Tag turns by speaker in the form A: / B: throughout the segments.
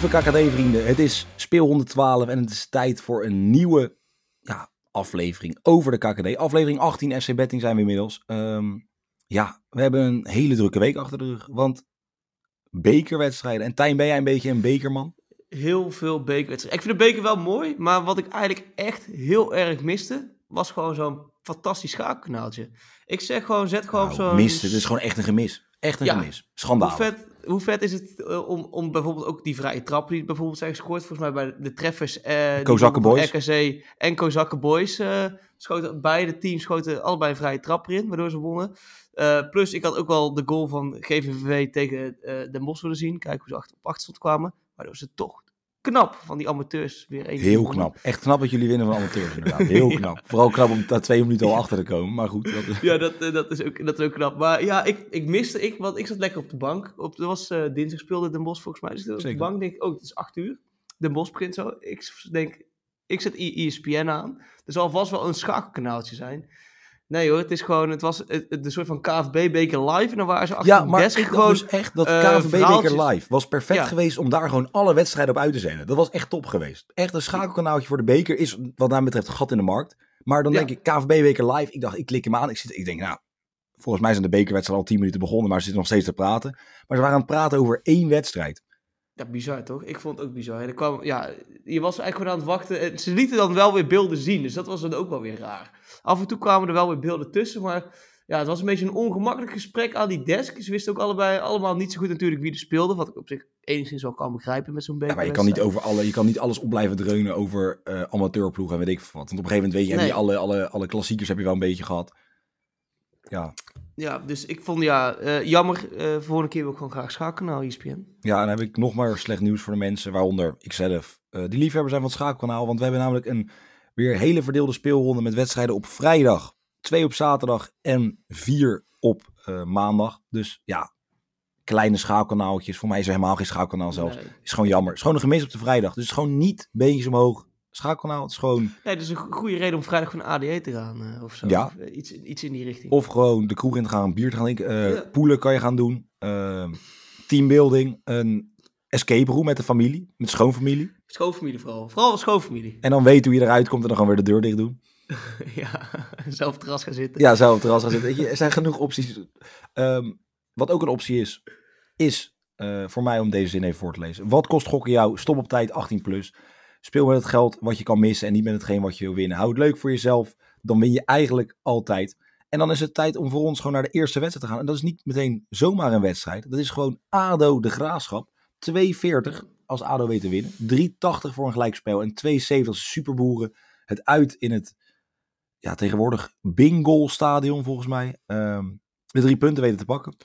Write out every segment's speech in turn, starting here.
A: Lieve KKD-vrienden, het is speel 112 en het is tijd voor een nieuwe ja, aflevering over de KKD. Aflevering 18 FC Betting zijn we inmiddels. Ehm, ja, we hebben een hele drukke week achter de rug, want bekerwedstrijden. En Tijn, ben jij een beetje een bekerman?
B: Heel veel bekerwedstrijden. Ik vind de beker wel mooi, maar wat ik eigenlijk echt heel erg miste, was gewoon zo'n fantastisch schaakkanaaltje. Ik zeg gewoon, zet gewoon
A: Nou,
B: zo'n...
A: mist, het is gewoon echt een gemis. Echt een
B: Ja.
A: gemis.
B: Hoe vet, hoe vet is het eh, om, om bijvoorbeeld ook die vrije trappen die bijvoorbeeld zijn gescoord, volgens mij bij de treffers eh
A: Kozakken
B: van RKC en Kozakken Boys eh, schoten, beide teams schoten allebei een vrije trap erin, waardoor ze wonnen. Eh, plus, ik had ook wel de goal van GVV tegen eh Den Bosch willen zien. Kijken hoe ze achter, op achterstand kwamen. Waardoor ze toch knap van die amateurs weer één
A: Heel knap. Echt knap dat jullie winnen van amateurs inderdaad. Heel
B: Ja.
A: knap. Vooral knap om daar twee minuten al achter te komen. Maar goed, dat is...
B: Ja, dat, eh, dat, is ook, dat is ook knap. Maar ja, ik, ik miste, ik, want ik zat lekker op de bank. Op, dat was eh, dinsdag speelde Den Bosch volgens mij. Dus ik op de bank denk ik, oh, het is acht uur. Den Bosch begint zo. Ik denk, ik zet ESPN aan. Er zal vast wel een schakelkanaaltje zijn. Nee hoor, het is gewoon, het was de soort van KFB-beker live. En dan waren ze achter
A: Ja, maar
B: desk
A: ik
B: gewoon...
A: dus echt dat
B: eh,
A: KVB Beker
B: verhaaltjes.
A: live was perfect
B: Ja.
A: geweest om daar gewoon alle wedstrijden op uit te zenden. Dat was echt top geweest. Echt een schakelkanaaltje voor de beker is wat mij betreft een gat in de markt. Maar dan
B: Ja.
A: denk ik KVB Beker live. Ik dacht, ik klik hem aan. Ik, zit, ik denk, nou, volgens mij zijn de bekerwedstrijden al 10 minuten begonnen, maar ze zitten nog steeds te praten. Maar ze waren aan het praten over één wedstrijd.
B: Ja, bizar toch? Ik vond het ook bizar. Er kwam, ja, je was eigenlijk gewoon aan het wachten. En ze lieten dan wel weer beelden zien, dus dat was dan ook wel weer raar. Af en toe kwamen er wel weer beelden tussen, maar ja, het was een beetje een ongemakkelijk gesprek aan die desk. Ze wisten ook allebei allemaal niet zo goed natuurlijk wie er speelde, wat ik op zich enigszins wel kan begrijpen met zo'n
A: Ja,
B: beker.
A: maar je kan niet over alle, je kan niet alles op blijven dreunen over eh amateurploegen en weet ik wat. Want op een gegeven moment weet je,
B: Nee.
A: alle, alle, alle klassiekers heb je wel een beetje gehad. Ja,
B: Ja, dus ik vond ja, eh, jammer. eh volgende keer wil ik gewoon graag schakelkanaal ESPN.
A: Ja, en dan heb ik nog maar slecht nieuws voor de mensen, waaronder ikzelf, eh die liefhebber zijn van het schakelkanaal. Want we hebben namelijk een weer hele verdeelde speelronde met wedstrijden op vrijdag, twee op zaterdag en vier op maandag. Dus ja, kleine schakelkanaaltjes. Voor mij is er helemaal geen schakelkanaal zelfs.
B: Nee.
A: Is gewoon jammer. Is gewoon een gemis op de vrijdag. Dus het is gewoon niet beentjes omhoog. Schakelkanaal, het is gewoon...
B: nee, dat is een go- goede reden om vrijdag van ADE te gaan eh, of zo.
A: Ja.
B: Of, eh, iets, iets in die richting.
A: Of gewoon de kroeg in te gaan, bier te gaan drinken. eh,
B: Ja.
A: Poelen kan je gaan doen. teambuilding. Een escape room met de familie. Met schoonfamilie.
B: Schoonfamilie vooral. Vooral schoonfamilie.
A: En dan weten hoe je eruit komt en dan gewoon weer de deur dicht doen.
B: ja, zelf op het terras gaan zitten.
A: Ja, zelf op het terras gaan zitten. Er zijn genoeg opties. Ehm, wat ook een optie is, is voor mij om deze zin even voor te lezen. Wat kost gokken jou? Stop op tijd 18 plus. Speel met het geld wat je kan missen en niet met hetgeen wat je wil winnen. Hou het leuk voor jezelf, dan win je eigenlijk altijd. En dan is het tijd om voor ons gewoon naar de eerste wedstrijd te gaan. En dat is niet meteen zomaar een wedstrijd. Dat is gewoon ADO de Graafschap. 2,40 als ADO weet te winnen. 3,80 voor een gelijkspel. En 2,70 als superboeren. Het uit in het ja, tegenwoordig Bingo stadion volgens mij. Ehm, de drie punten weten te pakken.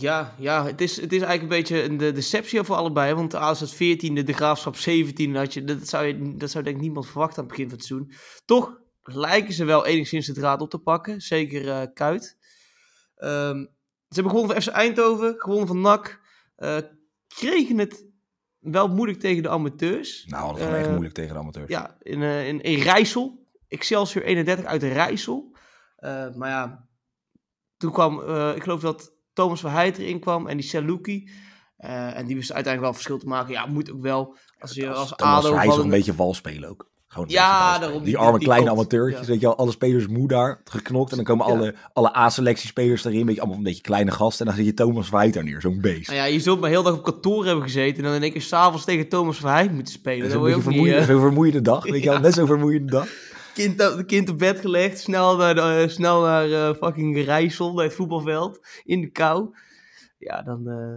B: Ja, ja het, is, het is eigenlijk een beetje een de deceptie voor allebei. Want als het 14e, de graafschap 17 had je, dat zou, je, dat zou denk ik niemand verwachten aan het begin van het seizoen. Toch lijken ze wel enigszins de draad op te pakken. Zeker eh Kuit. Ehm, ze hebben gewonnen van FC Eindhoven, gewonnen van NAC. eh, kregen het wel moeilijk tegen de amateurs.
A: Nou, dat is gewoon echt
B: Eh,
A: moeilijk tegen de amateurs.
B: Ja, in, in, in Rijssel. Excelsior 31 uit Rijssel. Maar ja, toen kwam, ik geloof dat Thomas Verheid erin kwam en die Saluki. Eh, en die wist uiteindelijk wel verschil te maken. Ja, moet ook wel. Als je als
A: Thomas
B: ADO...
A: een beetje vals spelen ook. Gewoon
B: Ja,
A: beetje
B: daarom,
A: Die arme
B: die
A: kleine
B: komt,
A: amateurtjes,
B: ja.
A: weet je wel. Alle spelers moe daar, geknokt. En dan komen
B: Ja.
A: alle, alle A-selectiespelers erin. Weet je, allemaal een beetje kleine gasten. En dan zit je Thomas Verheid daar neer, zo'n beest.
B: Nou ja, je zult maar heel dag op kantoor hebben gezeten. En dan in één keer s'avonds tegen Thomas Verheid moeten spelen.
A: Dat is een beetje
B: niet...
A: vermoeiende,
B: eh,
A: vermoeiende dag. Weet je wel, net zo'n vermoeiende dag.
B: Kind, de kind op bed gelegd, snel naar, eh, snel naar eh, fucking Rijssel, naar het voetbalveld, in de kou. Ja, dan... eh,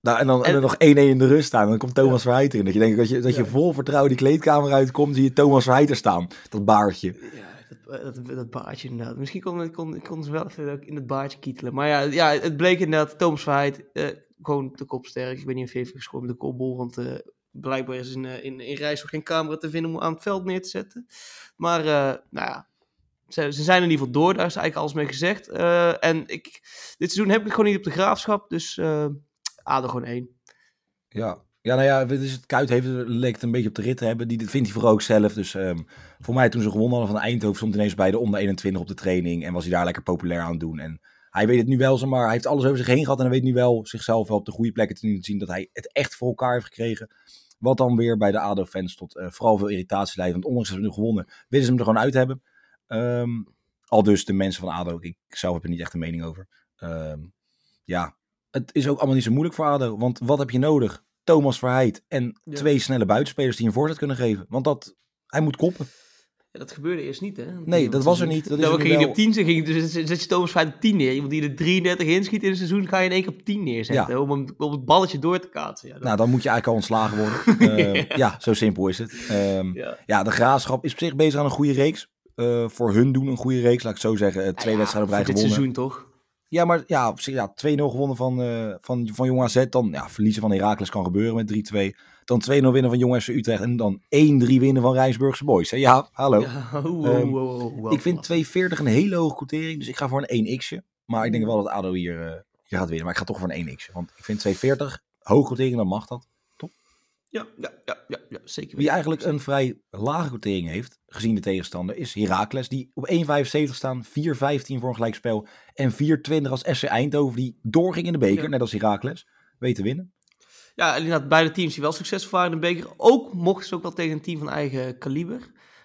A: Nou, en dan, en
B: En-
A: dan nog 1-1 in de rust staan. Dan komt Thomas Verheid erin. Dat je denkt dat je, dat je
B: Ja.
A: vol vertrouwen die kleedkamer uitkomt. Zie je Thomas Verheid er staan. Dat baardje.
B: Ja, dat, dat, dat baardje inderdaad. Misschien kon, kon, kon ze wel even ook in het baardje kietelen. Maar ja, ja het bleek inderdaad, Thomas Verheid, eh, gewoon de kop sterk. Ik weet niet hij heeft gescoord met de kopbol, want eh, blijkbaar is in, eh, in, in Rijssel geen camera te vinden om aan het veld neer te zetten. Maar, eh, nou ja, ze, ze zijn in ieder geval door, daar is eigenlijk alles mee gezegd. Eh, en ik, dit seizoen heb ik gewoon niet op de graafschap, dus eh ADO gewoon één.
A: Ja. Ja, nou ja, het Kuit heeft, leek het een beetje op de rit te hebben. Die, vindt hij vooral ook zelf. Dus ehm, voor mij toen ze gewonnen hadden van Eindhoven stond ineens bij de onder 21 op de training. En was hij daar lekker populair aan het doen. En hij weet het nu wel, zeg maar, hij heeft alles over zich heen gehad en hij weet nu wel zichzelf wel op de goede plekken te zien dat hij het echt voor elkaar heeft gekregen. Wat dan weer bij de ADO-fans tot eh, vooral veel irritatie leidt. Want ondanks dat ze nu gewonnen, willen ze hem er gewoon uit hebben. Ehm, al dus de mensen van ADO, ik zelf heb er niet echt een mening over. Ehm, ja, het is ook allemaal niet zo moeilijk voor ADO. Want wat heb je nodig? Thomas Verheid en
B: Ja.
A: twee snelle buitenspelers die een voorzet kunnen geven. Want dat, hij moet koppen.
B: Ja, dat gebeurde eerst niet, hè?
A: Nee, dat was er niet. Dat is
B: Dan
A: er nu
B: ging je
A: wel.
B: op 10 zetten, ging, dus zet je Thomas Feit op 10 neer. Iemand die er 33 inschiet in een seizoen, ga je in één keer op 10 neerzetten. Om, hem, om het balletje door te kaatsen. Ja, dat-
A: Nou, dan moet je eigenlijk al ontslagen worden. Ehm, ja, zo simpel is het. Ehm,
B: ja.
A: de Graafschap is op zich bezig aan een goede reeks. Eh, voor hun doen een goede reeks, laat ik het zo zeggen. Eh, twee wedstrijden op rij
B: voor dit
A: gewonnen.
B: seizoen toch?
A: Ja, maar ja, op zich, ja 2-0 gewonnen van, eh van, van Jong AZ. Dan ja, verliezen van Heracles kan gebeuren met 3-2. Dan 2-0 winnen van Jong FC Utrecht. En dan 1-3 winnen van Rijnsburgse Boys. Hè? Ja, hallo.
B: Ja,
A: Ehm, ik vind
B: oh.
A: 2,40 een hele hoge quotering. Dus ik ga voor een 1x'je. Maar ik denk wel dat ADO hier, hier gaat winnen. Maar ik ga toch voor een 1x'je. Want ik vind 2,40 hoge quotering, dan mag dat.
B: Ja, ja, ja, ja, ja zeker
A: Wie
B: weten.
A: eigenlijk een vrij lage quotering heeft, gezien de tegenstander, is Heracles. Die op 1,75 staan, 4,15 voor een gelijkspel. En 4,20 als SC Eindhoven, die doorging in de beker,
B: Ja.
A: net als Heracles. Weet te winnen.
B: Ja, inderdaad, beide teams die wel succesvol waren in de beker. Ook mochten ze ook wel tegen een team van eigen kaliber,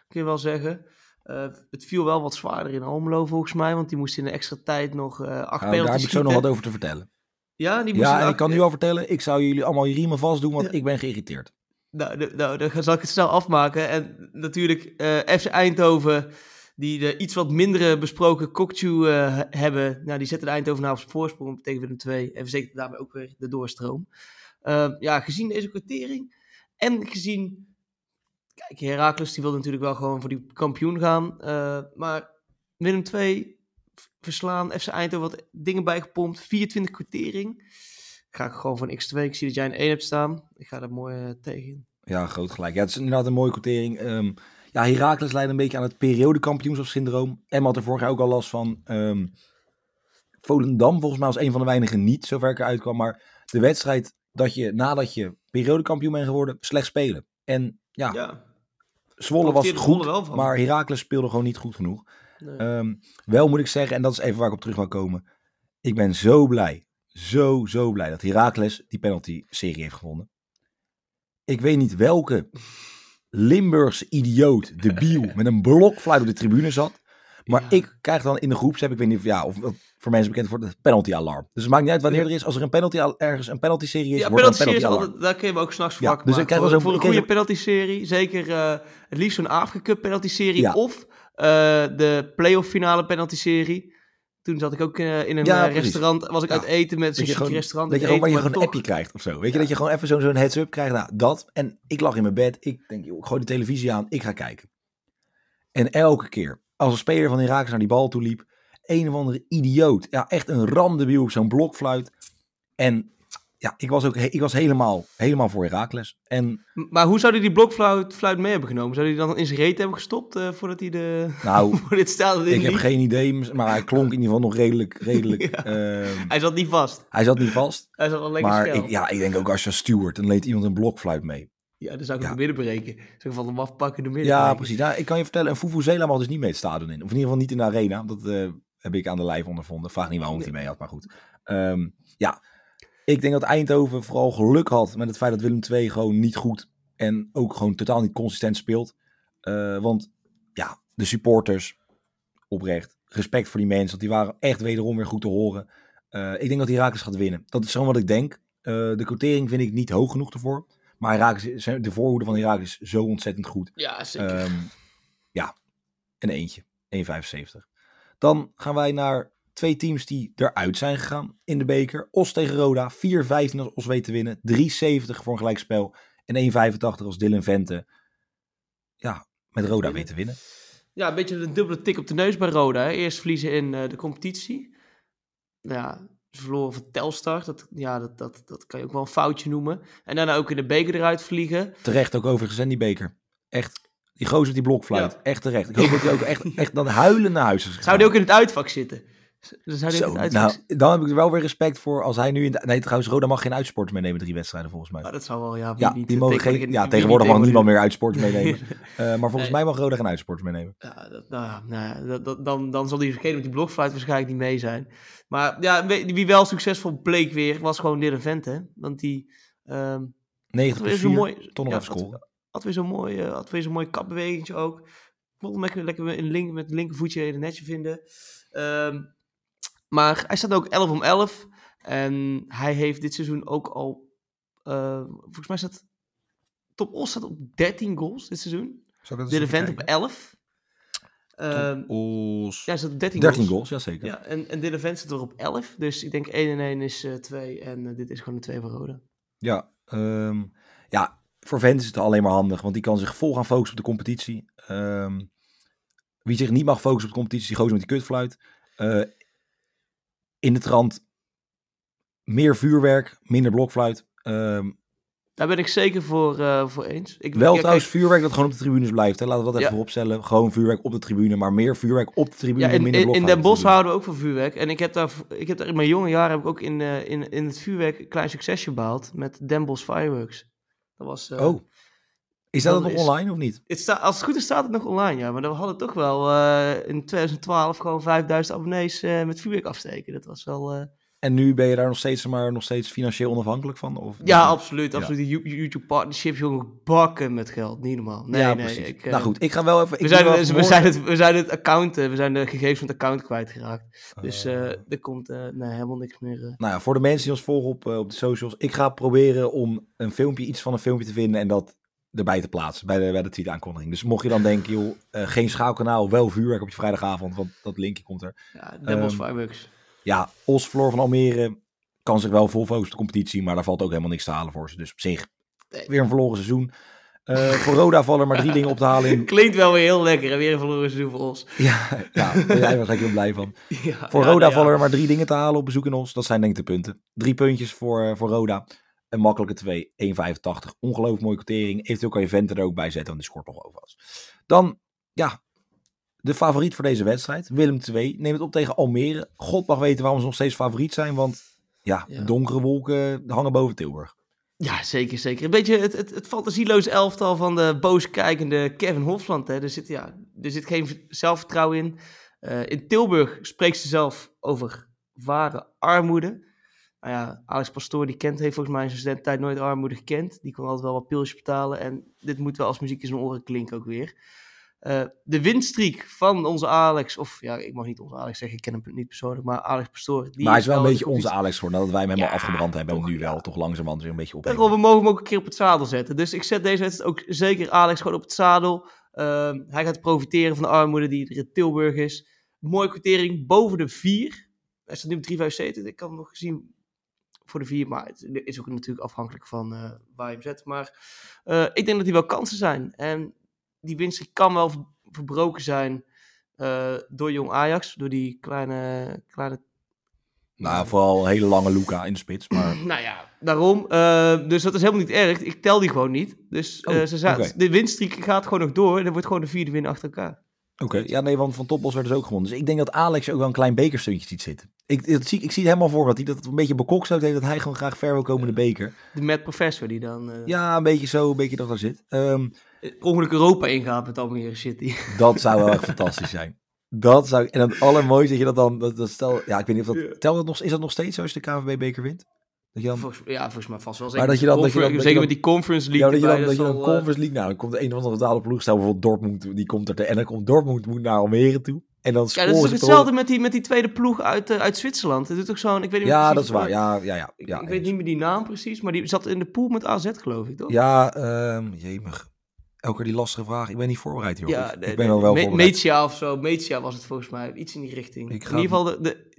B: kun je wel zeggen. Eh, het viel wel wat zwaarder in Almelo volgens mij, want die moest in de extra tijd nog eh acht
A: Nou,
B: penalties
A: daar heb ik zo nog wat over te vertellen.
B: Ja, die
A: Ja, en ik kan nu al vertellen, ik zou jullie allemaal je riemen vast doen, want
B: Ja.
A: ik ben geïrriteerd.
B: Nou, nou, dan zal ik het snel afmaken. En natuurlijk eh, FC Eindhoven, die de iets wat mindere besproken Kokchu eh, hebben. Nou, die zetten de Eindhoven op zijn voorsprong tegen Willem 2. En verzekeren daarmee ook weer de doorstroom. Ehm, ja, gezien deze kwartering en gezien... Kijk, Heracles die wil natuurlijk wel gewoon voor die kampioen gaan. eh, maar Willem 2 verslaan, FC Eindhoven wat dingen bijgepompt. 24 kwartering. Ga ik gewoon van x2. Ik zie dat jij een 1 hebt staan. Ik ga daar mooi eh, tegen.
A: Ja, groot gelijk. Ja, het is inderdaad een mooie quotering. Ehm ja, Heracles leidt een beetje aan het periodekampioenschapssyndroom. Emma had er vorig jaar ook al last van. Ehm Volendam volgens mij als een van de weinigen niet, zover ik eruit kwam. Maar de wedstrijd dat je nadat je periodekampioen bent geworden, slecht spelen. En ja,
B: Ja,
A: Zwolle was goed,
B: Zwolle wel van.
A: maar Heracles speelde gewoon niet goed genoeg.
B: Nee.
A: Ehm, wel moet ik zeggen, en dat is even waar ik op terug wil komen. Ik ben zo blij, zo, zo blij dat Heracles die penalty-serie heeft gewonnen. Ik weet niet welke Limburgse idioot, debiel, met een blokfluit op de tribune zat. Maar
B: Ja.
A: ik krijg dan in de groepsapp, ik weet niet of, ja, of voor mensen bekend wordt, het penalty-alarm. Dus het maakt niet uit wanneer er is. Als er een penalty, ergens een penalty-serie is,
B: ja,
A: wordt een
B: penalty serie is
A: penalty-alarm.
B: altijd, daar kun je ook s'nachts
A: Ja,
B: wakker
A: dus ik krijg
B: voor,
A: wel zo'n-
B: voor een goede penalty serie, zeker eh, het liefst zo'n Afrika Cup penalty serie
A: Ja.
B: of de playoff finale penalty serie. Toen zat ik ook eh, in een
A: Ja,
B: eh, restaurant, was ik
A: Ja.
B: uit eten met zo'n
A: gewoon,
B: restaurant.
A: dat je gewoon, waar je gewoon een appje krijgt of zo. Weet je, dat je gewoon even zo'n zo'n heads-up krijgt. Nou, dat. En ik lag in mijn bed. Ik denk, joh, ik gooi de televisie aan. Ik ga kijken. En elke keer, als een speler van Irak naar die bal toe liep, een of andere idioot. Ja, echt een randebiel op zo'n blokfluit. En ja, ik was ook ik was helemaal, helemaal voor Herakles. En
B: Maar hoe zou hij die blokfluit fluit mee hebben genomen? Zou hij die dan in zijn reet hebben gestopt eh, voordat hij de...
A: nou,
B: voor dit stadion
A: ik heb geen idee, maar hij klonk in ieder geval nog redelijk. redelijk
B: Ja.
A: ehm,
B: Hij zat niet vast.
A: hij zat niet vast.
B: Hij zat al lekker
A: Maar ik, ja, ik denk ook als je steward, dan leed iemand een blokfluit mee.
B: Ja, dan zou ik
A: Ja.
B: hem midden breken. Zou ik van hem afpakken de midden
A: Ja,
B: breken.
A: precies. Nou, ik kan je vertellen, een Fufuzela mag dus niet mee het stadion in. Of in ieder geval niet in de arena. Dat eh, heb ik aan de lijf ondervonden. Vraag niet waarom hij mee had, maar goed. Ehm, ja, ik denk dat Eindhoven vooral geluk had met het feit dat Willem II gewoon niet goed en ook gewoon totaal niet consistent speelt. Eh, want ja, de supporters, oprecht, respect voor die mensen, want die waren echt wederom weer goed te horen. Eh, ik denk dat Herakles gaat winnen. Dat is gewoon wat ik denk. Eh, de quotering vind ik niet hoog genoeg ervoor. Maar Heracles, de voorhoede van Herakles is zo ontzettend goed.
B: Ja, zeker.
A: Ehm, ja, een eentje. 1,75. Dan gaan wij naar twee teams die eruit zijn gegaan in de beker. Os tegen Roda. 4,15 als Os weet te winnen. 3,70 voor een gelijkspel. En 1,85 als Dylan Vente. Ja, met Roda weet te winnen.
B: Ja, een beetje een dubbele tik op de neus bij Roda. Hè. Eerst verliezen in eh, de competitie. Ja, ze verloren van Telstar. Dat, ja, dat, dat, dat kan je ook wel een foutje noemen. En daarna ook in de beker eruit vliegen.
A: Terecht ook overigens, en die beker. Echt, die gozer die blokfluit.
B: Ja.
A: Echt terecht. Ik hoop dat hij ook echt, echt dan huilen naar huis is gegaan.
B: Zou die ook in het uitvak zitten? Zou
A: Zo, nou, dan heb ik er wel weer respect voor als hij nu in de... Nee, trouwens, Roda mag geen uitsporters meenemen drie wedstrijden volgens mij.
B: Ah, dat zou wel, ja,
A: Ja,
B: niet,
A: die
B: eh,
A: mogen
B: tegenwoordig-
A: geen, ja tegenwoordig
B: niet
A: mag niemand meer uitsporters meenemen. Eh, maar volgens
B: Nee.
A: mij mag Roda geen uitsporters meenemen.
B: Ja, dat, nou, ja, nou ja, dat, dat- dan, dan zal diegene met die blokfluit waarschijnlijk niet mee zijn. Maar ja, wie wel succesvol bleek weer, was gewoon Dylan Vente. Want die ehm
A: 90
B: had weer
A: plus
B: zo'n
A: 4,
B: mooi,
A: nog
B: ja,
A: even
B: had- weer zo'n mooi, eh, had weer zo'n mooi kapbeweging ook. Ik vond hem lekker, lekker in link, met het linkervoetje in het netje vinden. Ehm, maar hij staat ook 11 om 11. En hij heeft dit seizoen ook al, eh, volgens mij staat Top Os staat op 13 goals dit seizoen.
A: Even
B: Vente op
A: kijken?
B: 11. Ehm,
A: Os.
B: ja, hij staat op 13,
A: 13 goals, ja zeker.
B: Ja, en, en Dylan Vente staat er op 11. Dus ik denk 1 en 1 is 2. en eh, dit is gewoon een 2 voor Rode.
A: Ja, ehm, ja, voor Vent is het alleen maar handig, want die kan zich vol gaan focussen op de competitie. Ehm, wie zich niet mag focussen op de competitie, die gozer met die kutfluit. Eh, in de trant meer vuurwerk, minder blokfluit. Ehm,
B: Daar ben ik zeker voor, eh, voor eens. Ik,
A: wel
B: ja,
A: trouwens
B: kijk,
A: vuurwerk dat gewoon op de tribunes blijft. Hè. Laten we dat even
B: Ja.
A: vooropstellen. Gewoon vuurwerk op de tribune, maar meer vuurwerk op de tribune,
B: Ja, in,
A: minder
B: in, in
A: blokfluit
B: Den Bosch houden we ook van vuurwerk. En ik heb daar, ik heb daar in mijn jonge jaren heb ik ook in, eh, in, in het vuurwerk een klein succesje behaald met Den Bosch Fireworks. Dat was...
A: Oh, is dat,
B: dat
A: nog
B: is-
A: online of niet?
B: Het sta, als het goed is staat het nog online, ja. Maar we hadden toch wel eh, in 2012 gewoon 5000 abonnees eh, met vuurwerk afsteken. Dat was wel... eh,
A: En nu ben je daar nog steeds, maar nog steeds financieel onafhankelijk van? Of
B: ja, absoluut.
A: Ja.
B: absoluut. Die You- YouTube partnerships, jongen, bakken met geld. Niet normaal. Nee,
A: ja,
B: nee.
A: precies.
B: Ik,
A: nou goed, ik ga wel even... ik
B: we, zijn,
A: wel
B: we,
A: even
B: we,
A: morgen-
B: zijn het, we zijn het account, we zijn de gegevens van het account kwijtgeraakt. Dus
A: eh
B: er komt nee, helemaal niks meer.
A: Nou ja, voor de mensen die ons volgen op, op de socials. Ik ga proberen om een filmpje, iets van een filmpje te vinden en dat erbij te plaatsen bij de, bij de aankondiging. Dus mocht je dan denken, joh, eh, geen schaalkanaal, wel vuurwerk op je vrijdagavond, want dat linkje komt er.
B: Ja, Bosch
A: Ehm,
B: Fireworks.
A: Ja, Os, Floor van Almere kan zich wel vol focussen op de competitie, maar daar valt ook helemaal niks te halen voor ze. Dus op zich, weer een verloren seizoen. Eh, voor Roda vallen er maar drie dingen op te halen in.
B: Klinkt wel weer heel lekker. En weer een verloren seizoen voor ons.
A: Ja, ja daar jij waarschijnlijk heel blij van.
B: Ja,
A: Voor
B: ja,
A: Roda
B: nou
A: vallen er maar drie dingen te halen op bezoek in ons. Dat zijn denk ik de punten. Drie puntjes voor, eh, voor Roda. Een makkelijke 2, 1,85. Ongelooflijk mooie quotering. Eventueel kan je Vente er ook bij zetten, want die scoort nog over was. Dan, ja, de favoriet voor deze wedstrijd. Willem 2. Neem het op tegen Almere. God mag weten waarom ze nog steeds favoriet zijn, want ja,
B: Ja.
A: donkere wolken hangen boven Tilburg.
B: Ja, zeker, zeker. Een beetje het, het, het fantasieloze elftal van de boos kijkende Kevin Hofland. Hè. Er, zit, ja, er zit geen zelfvertrouwen in. Eh, in Tilburg spreekt ze zelf over ware armoede. Nou ja, Alex Pastoor die kent, heeft volgens mij in zijn studententijd nooit armoede gekend. Die kon altijd wel wat pilsjes betalen. En dit moet wel als muziek in zijn oren klinken ook weer. Eh, de winstreak van onze Alex, of ja, ik mag niet onze Alex zeggen, ik ken hem niet persoonlijk, maar Alex Pastoor. Die
A: maar hij is wel een beetje onze Alex geworden. Nadat wij hem helemaal
B: Ja,
A: afgebrand hebben. En
B: toch,
A: nu wel toch langzamerhand weer een beetje op.
B: We mogen hem ook een keer op het zadel zetten. Dus ik zet deze wedstrijd ook zeker Alex gewoon op het zadel. Ehm, hij gaat profiteren van de armoede die er in Tilburg is. Mooie quotering boven de 4. Hij staat nu op 3,75. Ik kan hem nog zien voor de 4. Maar het is ook natuurlijk afhankelijk van eh, waar je hem zet. Maar eh, ik denk dat hij wel kansen zijn. En die winst kan wel ver- verbroken zijn eh, door jong Ajax. Door die kleine, kleine
A: Nou, vooral hele lange Luca in de spits. Maar
B: nou ja, daarom. dus dat is helemaal niet erg. Ik tel die gewoon niet. Dus
A: Oh,
B: ze de winststreek gaat gewoon nog door. En er wordt gewoon de vierde win achter elkaar.
A: Oké, ja nee, want van Topos werd dus ook gewonnen. Dus ik denk dat Alex ook wel een klein bekerstuntje ziet zitten. Ik, dat zie, ik zie het helemaal voor dat hij dat een beetje bekokstoot heeft, dat hij gewoon graag ver wil komen in de beker.
B: De Mad Professor die dan eh
A: Ja, een beetje zo, een beetje dat daar zit. Ehm,
B: ongeluk Europa ingaat met Almere City.
A: dat zou wel echt fantastisch zijn. Dat zou, en het allermooiste dat je dat dan, dat, dat stel, ja, ik weet niet of dat,
B: Ja.
A: tel dat nog, is dat nog steeds zo als je de KVB-beker wint? Dat je dan,
B: Volgens, ja, volgens mij vast wel.
A: Maar dat je dan- dat je dan- dat je
B: zeker met die Conference
A: ja,
B: League
A: dat je dan, dat je dan
B: zal, eh,
A: Conference League, nou, dan komt een of andere betaalde ploeg, stel bijvoorbeeld Dortmund, die komt er, te, en dan komt Dortmund moet naar Almere toe. En dan
B: Ja, dat is toch hetzelfde met die, met die tweede ploeg uit, eh, uit Zwitserland. Dat is toch zo'n, ik weet niet meer
A: Ja,
B: precies
A: dat is waar. Ja, ja, ja.
B: Ik,
A: ja
B: ik weet niet meer die naam precies, maar die zat in de pool met AZ geloof ik, toch?
A: Ja, ehm jemig. Elke keer die lastige vraag. Ik ben niet voorbereid, joh.
B: Ja,
A: ik,
B: de-
A: ik ben
B: de-
A: wel wel
B: Me-
A: voorbereid.
B: Metia of zo. Metia was het volgens mij. Iets in die richting.
A: Ik ga-
B: In ieder geval de... de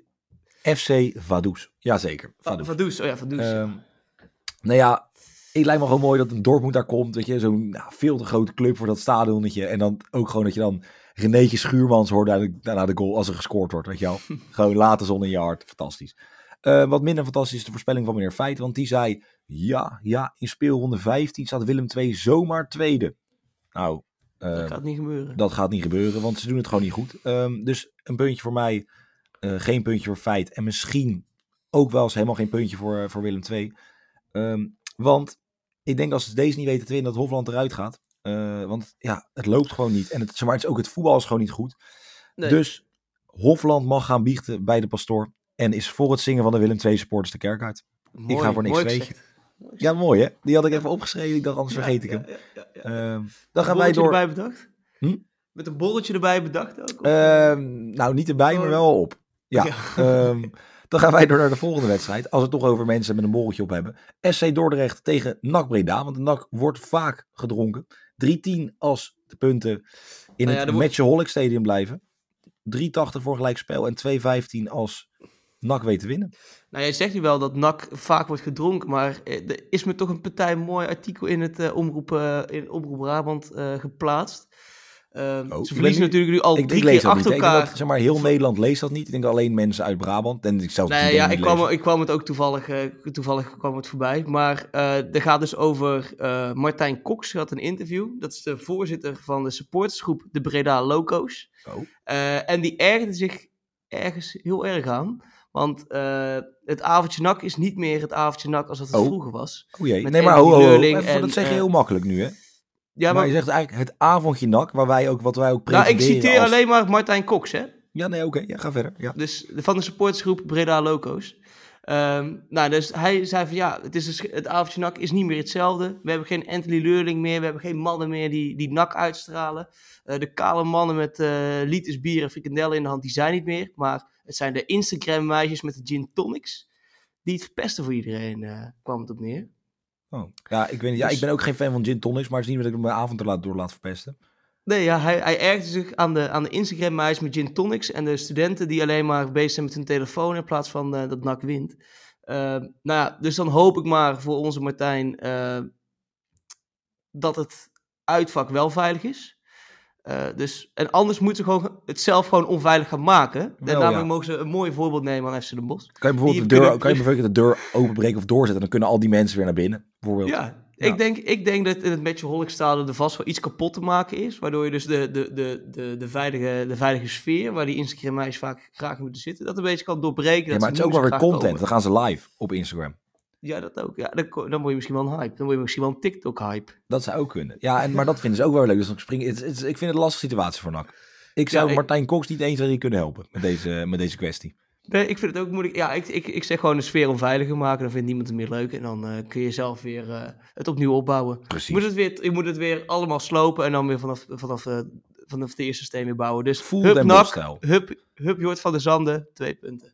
A: FC Vaduz. Jazeker.
B: Va-
A: Vaduz.
B: Vaduz. Oh ja, Vaduz.
A: Ehm, nou ja, het lijkt me gewoon mooi dat een Dortmund daar komt. Weet je, zo'n nou, veel te grote club voor dat stadionnetje. En dan ook gewoon dat je dan Renéetje Schuurmans hoort na de, goal als er gescoord wordt. Weet je wel. gewoon late zon in je hart. Fantastisch. Eh, wat minder fantastisch is de voorspelling van meneer Feit. Want die zei, ja, ja, in speelronde 15 staat Willem II zomaar tweede. Nou,
B: dat
A: eh,
B: gaat niet gebeuren.
A: Dat gaat niet gebeuren, want ze doen het gewoon niet goed. Ehm, dus een puntje voor mij Eh, geen puntje voor Feit. En misschien ook wel eens helemaal geen puntje voor, eh, voor Willem II. Ehm, want ik denk als ze deze niet weten te winnen, dat Hofland eruit gaat. Eh, want ja, het loopt gewoon niet. En het, maar, het is ook het voetbal is gewoon niet goed.
B: Nee.
A: Dus Hofland mag gaan biechten bij de pastoor. En is voor het zingen van de Willem II supporters de kerk uit.
B: Mooi,
A: ga voor niks.
B: Mooi
A: Ja, mooi hè? Die had ik even opgeschreven. Ik dacht, anders vergeet ik hem.
B: Ja, ja.
A: Ehm, dan gaan wij door.
B: erbij bedacht?
A: Hm?
B: Met een borreltje erbij bedacht ook? of-
A: Ehm, nou, niet erbij, maar
B: Oh.
A: wel op. Ja.
B: Ja.
A: ehm, dan gaan wij door naar de volgende wedstrijd. Als we het toch over mensen met een borreltje op hebben. SC Dordrecht tegen NAC Breda. Want de NAC wordt vaak gedronken. 3-10 als de punten in
B: Nou ja,
A: het Matchaholic Stadium blijven. 3-80 voor gelijkspel en 2-15 als NAC weet te winnen.
B: Nou, jij zegt nu wel dat NAC vaak wordt gedronken, maar eh, er is me toch een partij mooi artikel in het eh, omroep, eh, in omroep Brabant geplaatst. Ehm,
A: Oh,
B: ze verliezen
A: nu-
B: natuurlijk nu al
A: Ik,
B: drie
A: ik lees
B: keer
A: dat niet.
B: achter
A: Ik denk
B: elkaar.
A: dat, zeg maar, heel Nederland leest dat niet. Ik denk alleen mensen uit Brabant. En ik zelf
B: Nee, ja,
A: niet
B: ik kwam, ik kwam het ook toevallig, eh, toevallig kwam het voorbij. Maar eh er gaat dus over eh, Martijn Cox, die had een interview. Dat is de voorzitter van de supportersgroep de Breda Loco's.
A: Oh.
B: Eh, en die ergerde zich ergens heel erg aan. Want eh, het avondje nak is niet meer het avondje nak als dat het
A: Oh.
B: vroeger was.
A: O jee.
B: met
A: Nee, maar ho, ho, ho.
B: Leurling
A: Even,
B: en,
A: dat zeg je heel makkelijk nu, hè?
B: Ja,
A: maar,
B: maar,
A: je zegt eigenlijk het avondje nak, waar wij ook, wat wij ook
B: nou, ik
A: presenteren
B: citeer
A: als-
B: alleen maar Martijn Cox, hè.
A: Ja, nee, oké. Ja, ga verder. Ja.
B: Dus van de supportersgroep Breda Loco's. Ehm, nou, dus hij zei van ja, het, is het avondje NAC is niet meer hetzelfde. We hebben geen Anthony Leurling meer. We hebben geen mannen meer die, die NAC uitstralen. Eh, de kale mannen met eh liters bier en frikandellen in de hand, die zijn niet meer. Maar het zijn de Instagram meisjes met de gin tonics. Die het verpesten voor iedereen, eh, kwam het op neer.
A: Oh. Ja, ik, weet niet, ja,
B: Dus-
A: ik ben ook geen fan van gin tonics, maar het is niet dat ik mijn avond er laat, door laat verpesten.
B: Nee, ja, hij, hij ergerde zich aan de, aan de Instagram meisjes met gin tonics en de studenten die alleen maar bezig zijn met hun telefoon in plaats van eh, dat NAC wint. Eh, nou ja, dus dan hoop ik maar voor onze Martijn eh, dat het uitvak wel veilig is. Eh, dus, en anders moeten ze gewoon het zelf gewoon onveilig gaan maken. En
A: Wel, ja.
B: mogen ze een mooi voorbeeld nemen aan FC Den Bosch.
A: Kan je bijvoorbeeld, de deur,
B: kunnen-
A: kan je bijvoorbeeld de deur openbreken of doorzetten? Dan kunnen al die mensen weer naar binnen, bijvoorbeeld.
B: Ja,
A: Ja.
B: Ik, denk, ik denk dat in het Matchaholic stadion er vast wel iets kapot te maken is. Waardoor je dus de, de, de, de, de, veilige, de veilige sfeer, waar die Instagram meisjes vaak graag moeten zitten, dat een beetje kan doorbreken.
A: Ja,
B: dat
A: maar het is ook wel weer content. Dan gaan ze live op Instagram.
B: Ja, dat ook. Ja, dan, dan word je misschien wel een hype. Dan word je misschien wel een TikTok-hype.
A: Dat zou ook kunnen. Ja, en, maar dat vinden ze ook wel leuk. Dus dan springen. Het, ik vind het een lastige situatie voor NAC. Ik zou
B: Ja, ik-
A: Martijn Cox niet eens erin kunnen helpen met deze, met deze kwestie.
B: Nee, ik vind het ook moeilijk. Ja, ik, ik, ik zeg gewoon de sfeer onveiliger maken. Dan vindt niemand het meer leuk. En dan eh, kun je zelf weer eh, het opnieuw opbouwen. Je
A: Precies.
B: moet, het weer, je moet het weer allemaal slopen en dan weer vanaf, vanaf, eh, vanaf het eerste systeem weer bouwen. Dus
A: Full
B: hup, nak,
A: Bosch-stijl.
B: hup, hup Jort van de Zanden, twee punten.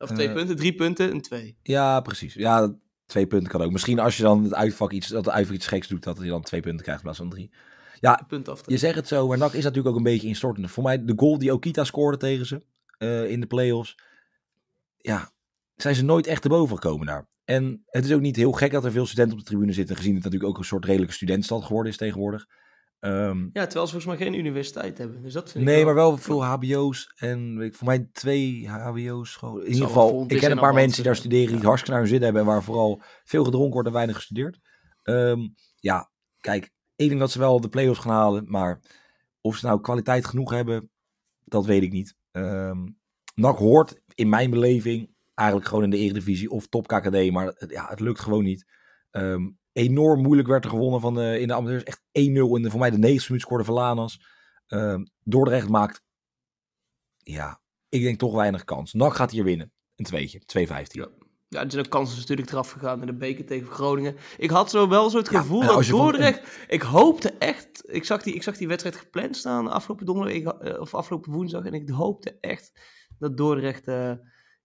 B: Of twee
A: Eh,
B: punten, drie punten en twee.
A: Ja, precies. Ja, twee punten kan ook. Misschien als je dan het uitvak iets, dat de uitvak iets geks doet, dat je dan twee punten krijgt in plaats van drie. Ja,
B: Punt af.
A: je zegt het zo, maar NAC is natuurlijk ook een beetje instortend. Voor mij de goal die Okita scoorde tegen ze eh, in de play-offs. Ja, zijn ze nooit echt te boven gekomen daar. En het is ook niet heel gek dat er veel studenten op de tribune zitten, gezien het natuurlijk ook een soort redelijke studentstad geworden is tegenwoordig. Ehm,
B: Ja, terwijl ze volgens mij geen universiteit hebben. Dus dat vind
A: nee,
B: ik
A: maar wel veel HBO's en weet ik, voor mij twee HBO's. Gewoon. In ieder geval, ik ken
B: en
A: een paar mensen die daar studeren, die
B: ja.
A: hartstikke naar hun zin hebben en waar vooral veel gedronken wordt en weinig gestudeerd. Ehm, ja, kijk, ik denk dat ze wel de play-offs gaan halen, maar of ze nou kwaliteit genoeg hebben, dat weet ik niet. Ehm NAC hoort in mijn beleving eigenlijk gewoon in de Eredivisie of top KKD, maar het- ja, het lukt gewoon niet. Enorm moeilijk werd er gewonnen van de, in de amateurs. Echt 1-0 in de, voor mij de 9 minuut scoorde Valanas. Ehm Dordrecht maakt, ja, ik denk toch weinig kans. NAC gaat hier winnen. Een tweetje, 2-15.
B: Ja. Ja, er zijn ook kansen natuurlijk eraf gegaan in de beker tegen Groningen. Ik had zo wel zo het gevoel dat
A: van-
B: Dordrecht... Ik hoopte echt... Ik zag, die, ik zag die wedstrijd gepland staan afgelopen donderdag ik, eh, of afgelopen woensdag. En ik hoopte echt dat Dordrecht eh,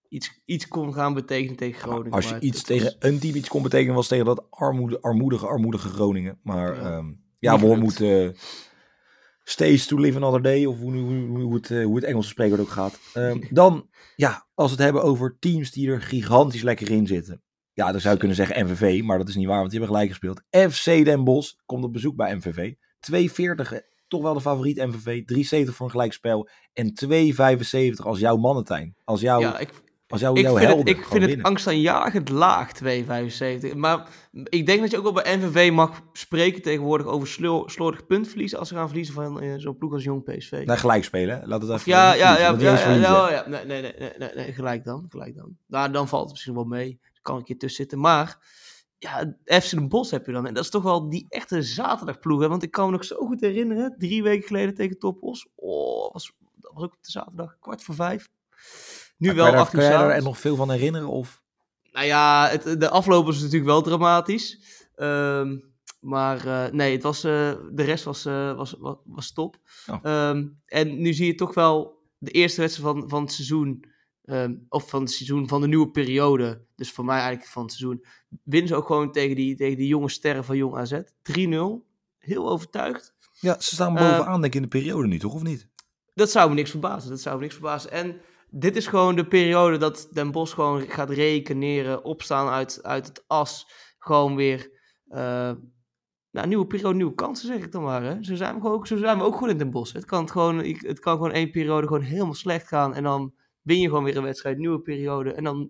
B: iets, iets kon gaan betekenen tegen Groningen.
A: Als je iets tegen een team iets kon betekenen, was tegen dat armoede, armoedige, armoedige Groningen. Maar
B: Ja.
A: ja, ja we moeten stays to live another day, of hoe, hoe, hoe, hoe het, eh, hoe het Engelse spreekwoord ook gaat. Ehm, dan, ja, als we het hebben over teams die er gigantisch lekker in zitten. Ja, dan zou je kunnen zeggen MVV, maar dat is niet waar, want die hebben gelijk gespeeld. FC Den Bosch komt op bezoek bij MVV. 240, eh, toch wel de favoriet MVV. 370 voor een gelijkspel. En 275 als jouw mannentijn. Als jouw
B: Ja, ik, Ik vind, het, ik vind het angstaanjagend laag, 2,75. Maar ik denk dat je ook wel bij NVV mag spreken tegenwoordig over slo- slordig puntverlies als ze gaan verliezen van eh, zo'n ploeg als Jong PSV.
A: Nee, gelijk spelen. Laat het even
B: ja, ja, ja, ja, ja. Nee, nee, nee, nee, nee, gelijk dan, gelijk dan. Nou, dan valt het misschien wel mee. Er kan een keer tussen zitten. Maar, ja, FC Den Bosch heb je dan. En dat is toch wel die echte zaterdagploeg. Hè? Want ik kan me nog zo goed herinneren, drie weken geleden tegen Topos. Oh, was, dat was ook op de zaterdag, kwart voor vijf. Nu
A: Maar
B: wel
A: kan je daar-
B: acht uur
A: Kan jij er nog veel van herinneren? Of?
B: Nou ja, het, de afloop was natuurlijk wel dramatisch. Ehm, maar eh, nee, het was, eh, de rest was, eh, was, was, was top.
A: Oh.
B: Ehm, en nu zie je toch wel de eerste wedstrijd van, van het seizoen. ehm, of van het seizoen van de nieuwe periode. Dus voor mij eigenlijk van het seizoen. Winnen ze ook gewoon tegen die, tegen die jonge sterren van Jong AZ. 3-0. Heel overtuigd.
A: Ja, ze staan bovenaan denk ik in de periode nu, toch? Of niet?
B: Dat zou me niks verbazen. Dat zou me niks verbazen. En dit is gewoon de periode dat Den Bos gewoon gaat rekeneren, opstaan uit, uit het as. Gewoon weer, eh nou, nieuwe periode, nieuwe kansen zeg ik dan maar. Hè. Zo, zijn we ook, zo zijn we ook goed in Den Bos. Het kan, het gewoon, het kan gewoon één periode gewoon helemaal slecht gaan. En dan win je gewoon weer een wedstrijd, nieuwe periode. En dan,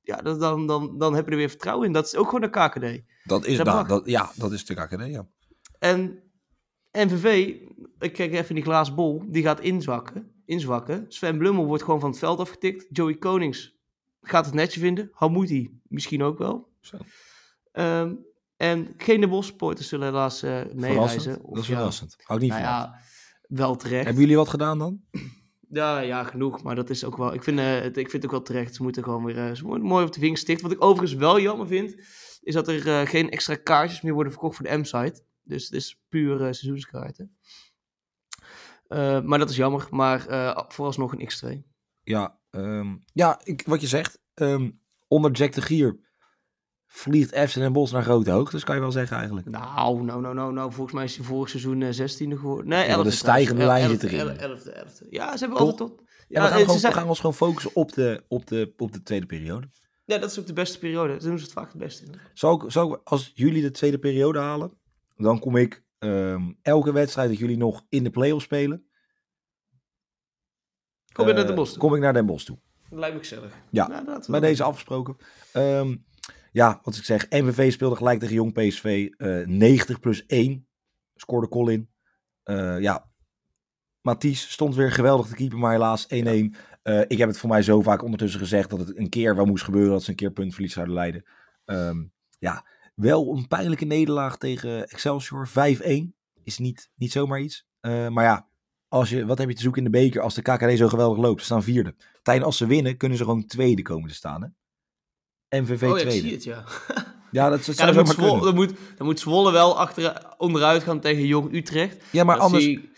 B: ja, dat, dan, dan, dan heb je er weer vertrouwen in. Dat is ook gewoon de KKD.
A: Dat is,
B: dat
A: ja, dat is de KKD, ja.
B: En NVV, ik kijk even in die glazen bol, die gaat inzwakken. Inzwakken. Sven Blummel wordt gewoon van het veld afgetikt. Joey Konings gaat het netje vinden. Hamouti misschien ook wel.
A: Zo.
B: Ehm, en geen de Bos supporters zullen helaas eh meereizen.
A: Dat is
B: ja,
A: verrassend. Hou ik niet
B: Nou
A: van.
B: ja, wel terecht.
A: Hebben jullie wat gedaan dan?
B: Ja, ja, genoeg. Maar dat is ook wel. Ik vind, eh, het, ik vind het ook wel terecht. Ze moeten gewoon weer. eh, ze worden mooi op de vingers stikt. Wat ik overigens wel jammer vind. Is dat er geen extra kaartjes meer worden verkocht voor de M-site. Dus het is puur seizoenskaarten. Eh, maar dat is jammer. Maar eh, vooralsnog een X2.
A: Ja, ehm, ja ik, wat je zegt. ehm, onder Jack de Gier vliegt FC Den Bosch naar grote hoogtes, kan je wel zeggen eigenlijk.
B: Nou, nou, nou, nou, nou. Volgens mij is hij vorig seizoen eh 16e geworden. Nee,
A: Ja,
B: 11e.
A: de stijgende lijn zit
B: 11e,
A: erin.
B: 11e, 11e. Ja, ze hebben
A: Toch?
B: altijd tot.
A: En
B: Ja,
A: we, gaan
B: eh,
A: gewoon,
B: ze zijn-
A: we gaan ons gewoon focussen op de, op, de, op de tweede periode.
B: ja, dat is ook de beste periode. Daar doen ze het vaak het beste in.
A: Zou ik, zou ik, als jullie de tweede periode halen, dan kom ik ehm, elke wedstrijd dat jullie nog in de play-off spelen.
B: Kom je
A: eh,
B: naar de bos toe?
A: Kom ik naar Den Bosch toe.
B: Dat lijkt me gezellig.
A: Ja,
B: Nou,
A: Bij deze afgesproken. Ehm, ja, wat ik zeg. MVV speelde gelijk tegen Jong PSV. eh 90 plus 1 scoorde Colin. Eh, ja, Mathies stond weer geweldig te keeper, maar helaas 1-1. Eh, ik heb het voor mij zo vaak ondertussen gezegd dat het een keer wel moest gebeuren dat ze een keer puntverlies zouden leiden. Ehm, ja, wel een pijnlijke nederlaag tegen Excelsior. 5-1 is niet, niet zomaar iets. Eh, maar ja, als je, wat heb je te zoeken in de beker als de KKD zo geweldig loopt? Ze staan vierde. Tijn, als ze winnen, kunnen ze gewoon tweede komen te staan. Hè? MVV
B: Oh ja, ik
A: tweede.
B: zie het, ja.
A: Ja, dat, dat
B: Ja,
A: zou
B: dan, moet Zwolle, dan, moet, dan moet Zwolle wel achter, onderuit gaan tegen Jong Utrecht.
A: Ja, maar
B: Dat
A: anders,
B: zie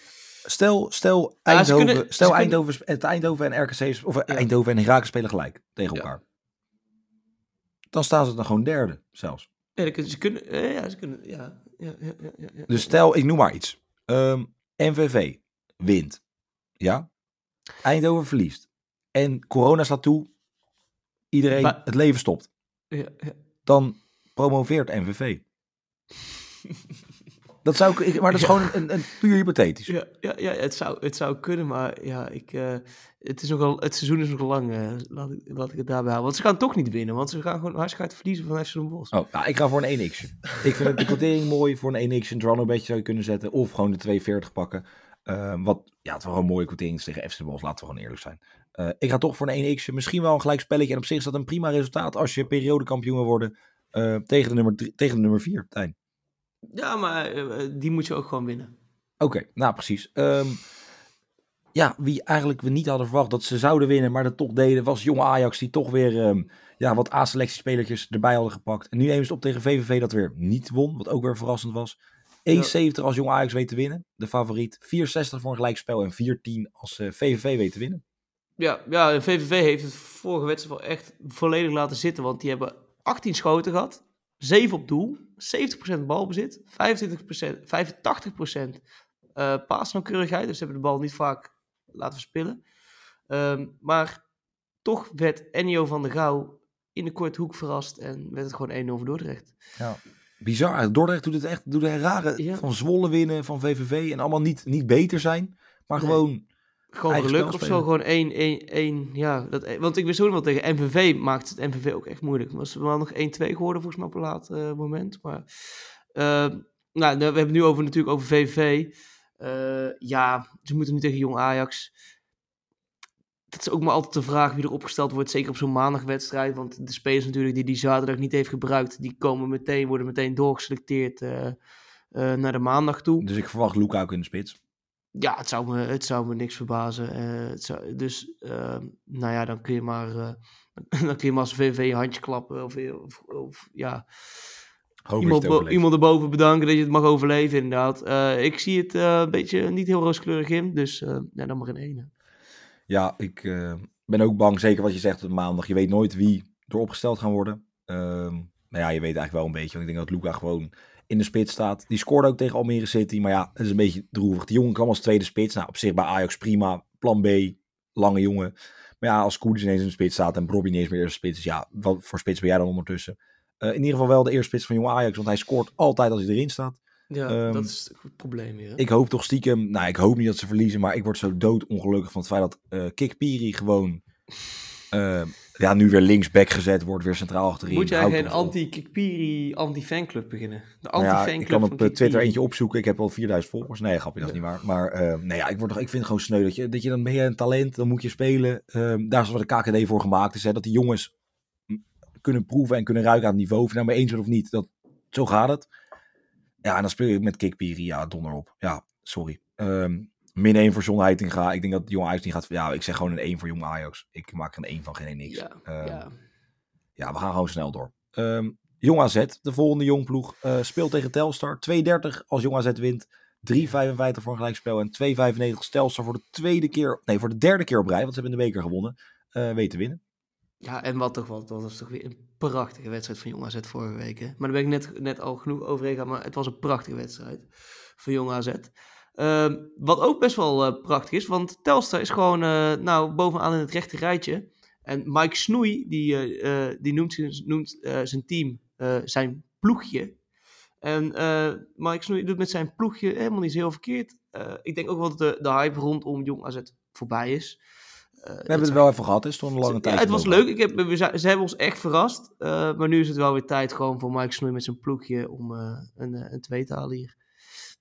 A: stel, stel
B: Ja,
A: Eindhoven,
B: kunnen-
A: stel Eindhoven, en RKC, of eh, Eindhoven en Herakles spelen gelijk tegen elkaar. Dan staan ze dan gewoon derde zelfs.
B: Ja, dan kunnen- ze kunnen... eh, Ja, ze kunnen... Ja, ja, ja, ja.
A: Dus stel, ik noem maar iets. Ehm, MVV wint. Ja? Eindhoven verliest. En corona slaat toe. Iedereen,
B: Maar-
A: het leven stopt.
B: Ja, ja.
A: Dan promoveert MVV. Dat zou ik, maar dat is
B: Ja.
A: gewoon een, een puur hypothetisch.
B: Ja, ja, ja het, zou, het zou kunnen, maar ja, ik, eh, het, is nogal, het seizoen is nog lang. eh, laat, ik, laat ik het daarbij houden. Want ze gaan toch niet winnen, want ze gaan gewoon hartstikke verliezen van FC Den Bosch.
A: Oh, nou, ik ga voor een 1x. Ik vind het de quotering mooi. Voor een 1x een Drano beetje zou je kunnen zetten. Of gewoon de 240 pakken. Ehm, wat, ja, het is wel een mooie quotering tegen FC Den Bosch. Laten we gewoon eerlijk zijn. Eh, ik ga toch voor een 1x. Misschien wel een gelijk spelletje. En op zich is dat een prima resultaat als je periodekampioen wil worden. eh, tegen, de nummer drie- tegen de nummer 4, Tijn.
B: Ja, maar eh, eh, die moet je ook gewoon winnen.
A: Oké, nou precies. Ehm, ja, wie eigenlijk we niet hadden verwacht dat ze zouden winnen, maar dat toch deden, was jonge Ajax die toch weer ehm, ja, wat A-selectiespelertjes erbij hadden gepakt. En nu nemen ze het op tegen VVV dat weer niet won, wat ook weer verrassend was. 1,70 als jong Ajax weet te winnen, de favoriet. 4,60 voor een gelijkspel en 4,10 als eh, VVV weet te winnen.
B: Ja, ja, de VVV heeft het vorige wedstrijd wel echt volledig laten zitten. Want die hebben 18 schoten gehad, 7 op doel, 70% balbezit, 25%, 85% eh paasnauwkeurigheid. Dus ze hebben de bal niet vaak laten verspillen. Ehm, maar toch werd Ennio van der Gouw in de korte hoek verrast en werd het gewoon 1-0 voor Dordrecht.
A: Bizar, Dordrecht doet het echt, doet het rare
B: Ja.
A: van Zwolle winnen, van VVV en allemaal niet, niet beter zijn, maar
B: Nee.
A: gewoon
B: gewoon geluk of zo. Gewoon één, één, één, ja. Dat, want ik wist ook wel tegen MVV maakt het MVV ook echt moeilijk. Was er wel nog 1-2 geworden volgens mij op een laat eh, moment. Maar eh, nou, we hebben het nu over, natuurlijk over VVV. Eh, ja, ze moeten nu tegen Jong Ajax. Dat is ook maar altijd de vraag wie er opgesteld wordt. Zeker op zo'n maandagwedstrijd. Want de spelers natuurlijk die die zaterdag niet heeft gebruikt. Die komen meteen, worden meteen doorgeselecteerd eh, naar de maandag toe.
A: Dus ik verwacht Luca ook in de spits.
B: Ja, het zou me, het zou me niks verbazen. Eh, het zou, dus, ehm, nou ja, dan kun je maar, eh, dan kun je maar als VV je handje klappen. Of, of, of ja, iemand, bo- iemand erboven bedanken dat je het mag overleven, inderdaad. Eh, ik zie het eh, een beetje niet heel rooskleurig in. Dus eh ja, dan maar in één.
A: Ja, ik eh, ben ook bang, zeker wat je zegt op maandag. Je weet nooit wie er opgesteld gaan worden. Ehm maar ja, je weet eigenlijk wel een beetje. Want ik denk dat Luca gewoon in de spits staat. Die scoorde ook tegen Almere City. Maar ja, het is een beetje droevig. Die jongen kwam als tweede spits. Nou, op zich bij Ajax prima. Plan B, lange jongen. Maar ja, als Koeders ineens in de spits staat en Bobby niet eens meer eerste spits is. Ja, wat voor spits ben jij dan ondertussen? Eh, in ieder geval wel de eerste spits van Jong Ajax. Want hij scoort altijd als hij erin staat.
B: Ja,
A: Ehm,
B: dat is het probleem hier. hè?
A: Ik hoop toch stiekem, nou ik hoop niet dat ze verliezen, maar ik word zo doodongelukkig van het feit dat eh Kik Piri gewoon eh, ja, nu weer linksback gezet wordt, weer centraal achterin.
B: Moet jij geen anti-Kikpiri, anti-fanclub beginnen? De
A: Nou ja, ik kan op eh, Twitter eentje opzoeken. Ik heb al 4000 volgers. Nee, grapje, dat is niet waar. Maar eh, nee, ja, ik, word toch, ik vind het gewoon sneu dat je, dat je dan ben je een talent, dan moet je spelen. Ehm, daar is wat de KKD voor gemaakt is, hè, dat die jongens kunnen proeven en kunnen ruiken aan het niveau. Of je nou mee eens bent of niet, dat, zo gaat het. Ja, en dan speel je met Kikpiri. Ja, donder op. Ja, sorry. Ehm, min 1 voor John Heitinga. Ik denk dat Jong Ajax niet gaat... Ja, ik zeg gewoon een 1 voor Jong Ajax. Ik maak er een 1 van, geen 1 niks.
B: Ja,
A: Ehm,
B: ja.
A: ja, we gaan gewoon snel door. Ehm, Jong AZ, de volgende jongploeg, eh speelt tegen Telstar. 2,30 als Jong AZ wint. 3,55 voor een gelijkspel. En 2,95 als Telstar voor de tweede keer, nee, voor de derde keer op rij, want ze hebben in de beker gewonnen, weet te winnen.
B: Ja, en wat toch wel, dat was toch weer een prachtige wedstrijd van Jong AZ vorige week. Hè? Maar daar ben ik net, net al genoeg over gegaan, maar het was een prachtige wedstrijd van Jong AZ. Ehm, wat ook best wel eh, prachtig is, want Telstar is gewoon eh, nou, bovenaan in het rechte rijtje. En Mike Snoei, die, eh, die noemt, zijn- noemt zijn team zijn ploegje. En Mike Snoei doet met zijn ploegje helemaal niet heel verkeerd. Ik denk ook wel dat de, de hype rondom Jong AZ voorbij is.
A: We hebben het wel even gehad, het stond een lange tijd.
B: ja, het was leuk. Ik heb, we ze hebben ons echt verrast. Maar nu is het wel weer tijd gewoon voor Mike Snoei met zijn ploegje om een, een twee te halen hier.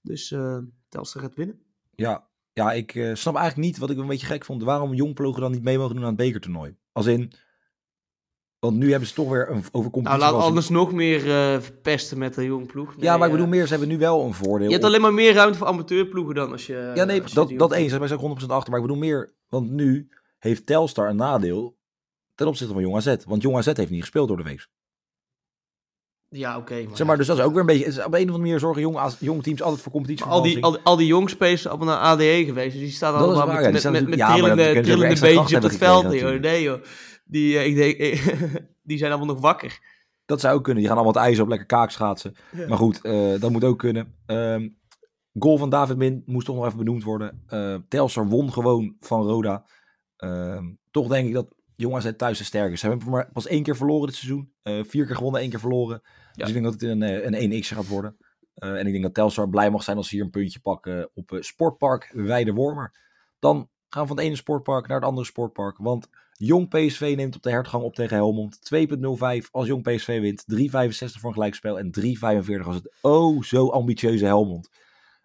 B: Dus eh Telstar gaat winnen.
A: Ja, ja ik eh, snap eigenlijk niet wat ik een beetje gek vond. Waarom jongploegen dan niet mee mogen doen aan het bekertoernooi? Als in, want nu hebben ze toch weer een over competitie.
B: Nou, laat anders nog meer eh, verpesten met de jong ploeg.
A: ja, maar ik bedoel meer, ze hebben nu wel een voordeel.
B: Je hebt alleen maar meer ruimte voor amateurploegen dan als je...
A: Ja, nee, dat, dat eens. Daar ben ik ook 100% achter. Maar ik bedoel meer, want nu heeft Telstar een nadeel ten opzichte van Jong AZ. Want Jong AZ heeft niet gespeeld door de week.
B: Ja, oké. maar
A: Zeg maar, dus dat is ook weer een beetje... Op een of andere manier zorgen jonge, jonge teams altijd voor competitie.
B: Al die, al, die- al die jongspelers zijn allemaal naar ADE geweest. Dus die staan
A: Dat
B: allemaal
A: waar,
B: met, met,
A: staan
B: met, met
A: natuurlijk- ja, maar dan
B: trillende, trillende beentjes op het veld.
A: gekregen
B: joh. Nee joh. Die, eh, ik denk, die zijn allemaal nog wakker.
A: Dat zou ook kunnen. Die gaan allemaal het ijs op, lekker kaakschaatsen.
B: Ja.
A: Maar goed, eh, dat moet ook kunnen. Ehm, goal van David Min moest toch nog even benoemd worden. Eh Telstar won gewoon van Roda. Ehm, toch denk ik dat Jong AZ thuis de sterk is. Ze hebben maar pas één keer verloren dit seizoen. Eh, vier keer gewonnen, één keer verloren. Dus ik denk dat het een, eh, een 1x gaat worden. Eh, en ik denk dat Telstar blij mag zijn als ze hier een puntje pakken op eh, Sportpark Weidewormer. Dan gaan we van het ene sportpark naar het andere sportpark. Want Jong PSV neemt op de hertgang op tegen Helmond. 2.05 als Jong PSV wint. 3.65 voor een gelijkspel. En 3.45 als het oh zo ambitieuze Helmond.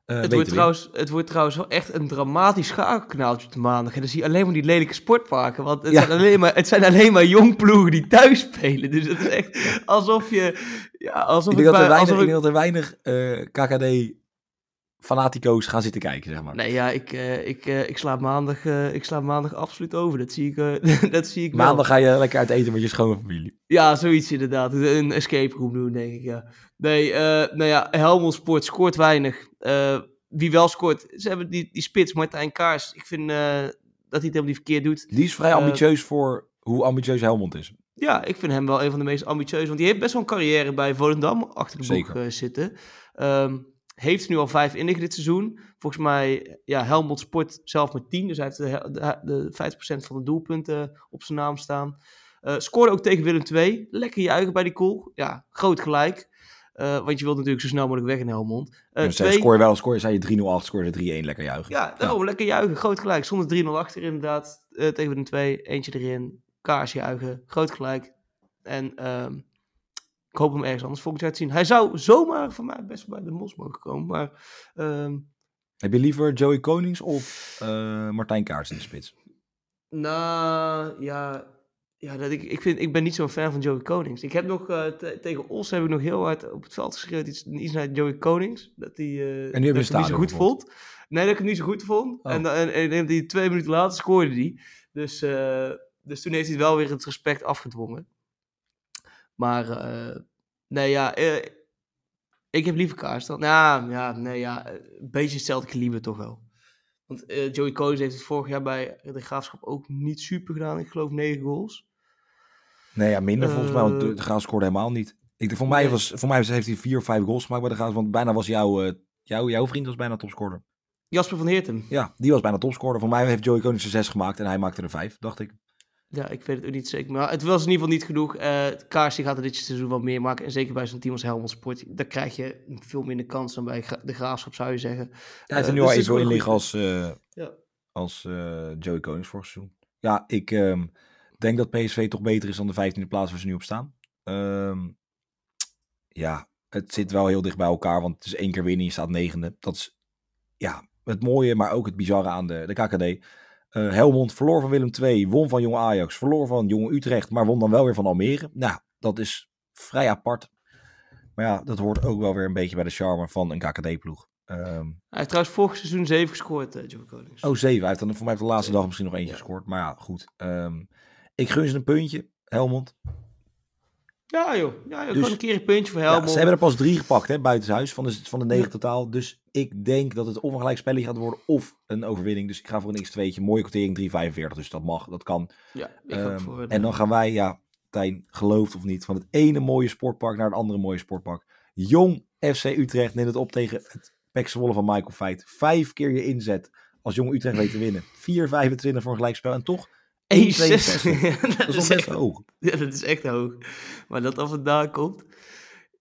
A: Eh,
B: Het wordt,
A: te
B: trouwens, het wordt trouwens wel echt een dramatisch schakelkanaaltje op de maandag. En dan zie je alleen maar die lelijke sportparken. Want het,
A: Ja.
B: zijn, alleen maar, het zijn alleen maar jong ploegen die thuis spelen. Dus het is echt alsof je... Ja, alsof
A: Ik denk dat er weinig,
B: alsof
A: ik denk dat er weinig eh, KKD fanatico's gaan zitten kijken, zeg maar.
B: Nee, ja, ik, eh, ik, eh, ik, slaap maandag, eh, ik slaap maandag absoluut over. Dat zie ik, dat zie ik wel.
A: Maandag ga je lekker uit eten met je schone familie.
B: Ja, zoiets inderdaad. Een escape room doen, denk ik, ja. Nee, nou ja, Helmond Sport scoort weinig. Wie wel scoort, ze hebben die, die spits, Martijn Kaars. Ik vind dat hij het helemaal niet verkeerd doet.
A: Die is vrij ambitieus voor hoe ambitieus Helmond is.
B: Ja, ik vind hem wel een van de meest ambitieuze. Want die heeft best wel een carrière bij Volendam achter de boek zitten. Ehm, heeft nu al vijf innig dit seizoen. Volgens mij, ja, Helmond Sport zelf met 10. Dus hij heeft de, de, de 50% van de doelpunten op zijn naam staan. Eh, scoorde ook tegen Willem II. Lekker juichen bij die goal. Ja, groot gelijk. Eh, want je wilt natuurlijk zo snel mogelijk weg in Helmond. Eh,
A: Dus,
B: twee,
A: scoor je wel, scoor je, zei je 3-0 achter, scoor je 3-1, lekker juichen.
B: ja, daarom lekker juichen. Groot gelijk. Zonder 3-0 achter inderdaad. eh, tegen de 2. Eentje erin. Kaars juichen. Groot gelijk. En ehm, ik hoop hem ergens anders volgend jaar te zien. Hij zou zomaar van mij best wel bij de Mos mogen komen. Maar ehm,
A: Heb je liever Joey Konings of eh, Martijn Kaars in de spits?
B: Nou, ja. Ja, dat ik, ik, vind, ik ben niet zo'n fan van Joey Konings. Ik heb nog eh, te- tegen Os heb ik nog heel hard op het veld geschreeuwd iets, iets naar Joey Konings. Dat hij eh,
A: je
B: dat
A: hem
B: ik hem niet zo goed vond. Nee, dat ik hem niet zo goed vond.
A: Oh.
B: En, en, en, en die twee minuten later scoorde hij. Dus, eh, dus toen heeft hij wel weer het respect afgedwongen. Maar eh, nee, ja, eh, ik heb liever Kaars dan. Nou, ja, nee, ja, een beetje hetzelfde kaliber toch wel. Want eh, Joey Konings heeft het vorig jaar bij de Graafschap ook niet super gedaan. Ik geloof negen goals.
A: Nee, ja, minder volgens mij, want de,
B: Eh,
A: de Graaf scoorde helemaal niet. Ik, voor, mij
B: nee.
A: was, voor mij heeft hij vier of vijf goals gemaakt bij de Graaf, want bijna was jouw, eh, jouw, jouw vriend was bijna topscorer.
B: Jasper van Heertem.
A: Ja, die was bijna topscorer. Voor mij heeft Joey Konings er zes gemaakt en hij maakte er vijf, dacht ik.
B: Ja, ik weet het ook niet zeker. Maar het was in ieder geval niet genoeg. Eh Kaars die gaat er dit seizoen wel meer maken. En zeker bij zo'n team als Helmond Sport. Daar krijg je veel minder kans dan bij Gra- de Graafschap, zou je zeggen.
A: Hij heeft er
B: Eh,
A: nu
B: dus
A: al evenveel in liggen als, eh,
B: Ja.
A: als Joey Konings vorig seizoen. Ja, ik ehm, denk dat PSV toch beter is dan de vijftiende plaats waar ze nu op staan. Ehm, ja, het zit wel heel dicht bij elkaar, want het is één keer winnen, je staat negende. Dat is ja, het mooie, maar ook het bizarre aan de, de KKD. Eh, Helmond verloor van Willem II, won van Jonge Ajax, verloor van Jonge Utrecht, maar won dan wel weer van Almere. Nou, dat is vrij apart. Maar ja, dat hoort ook wel weer een beetje bij de charme van een KKD-ploeg. Ehm,
B: Hij heeft trouwens vorig seizoen 7 gescoord, eh Joey Konings.
A: Oh, zeven. Hij heeft dan voor mij op de laatste
B: Zeven.
A: dag misschien nog eentje
B: Ja.
A: gescoord. Maar ja, goed. Ehm, ik gun ze een puntje, Helmond.
B: Ja joh, ja, joh.
A: Dus-
B: gewoon een keer een puntje voor
A: Ja,
B: Helmond.
A: ze hebben er pas drie gepakt, hè, buitenshuis, van de, van de negen
B: Ja.
A: totaal. Dus ik denk dat het of een gelijk spelletje gaat worden, of een overwinning. Dus ik ga voor een x2'tje. Mooie quotering 3,45. Dus dat mag, dat kan.
B: Ja, ik
A: Ehm,
B: voor een,
A: en dan gaan wij, ja, Tijn, gelooft of niet, van het ene mooie sportpark naar het andere mooie sportpark. Jong FC Utrecht neemt het op tegen het Pek Zwolle van Michael Feit. Vijf keer je inzet als Jong Utrecht weet te winnen. 4,25 voor een gelijkspel. En toch
B: 1,60.
A: 1,62.
B: dat,
A: Dat is best
B: echt,
A: hoog.
B: ja, dat is echt hoog. Maar dat dat vandaan komt.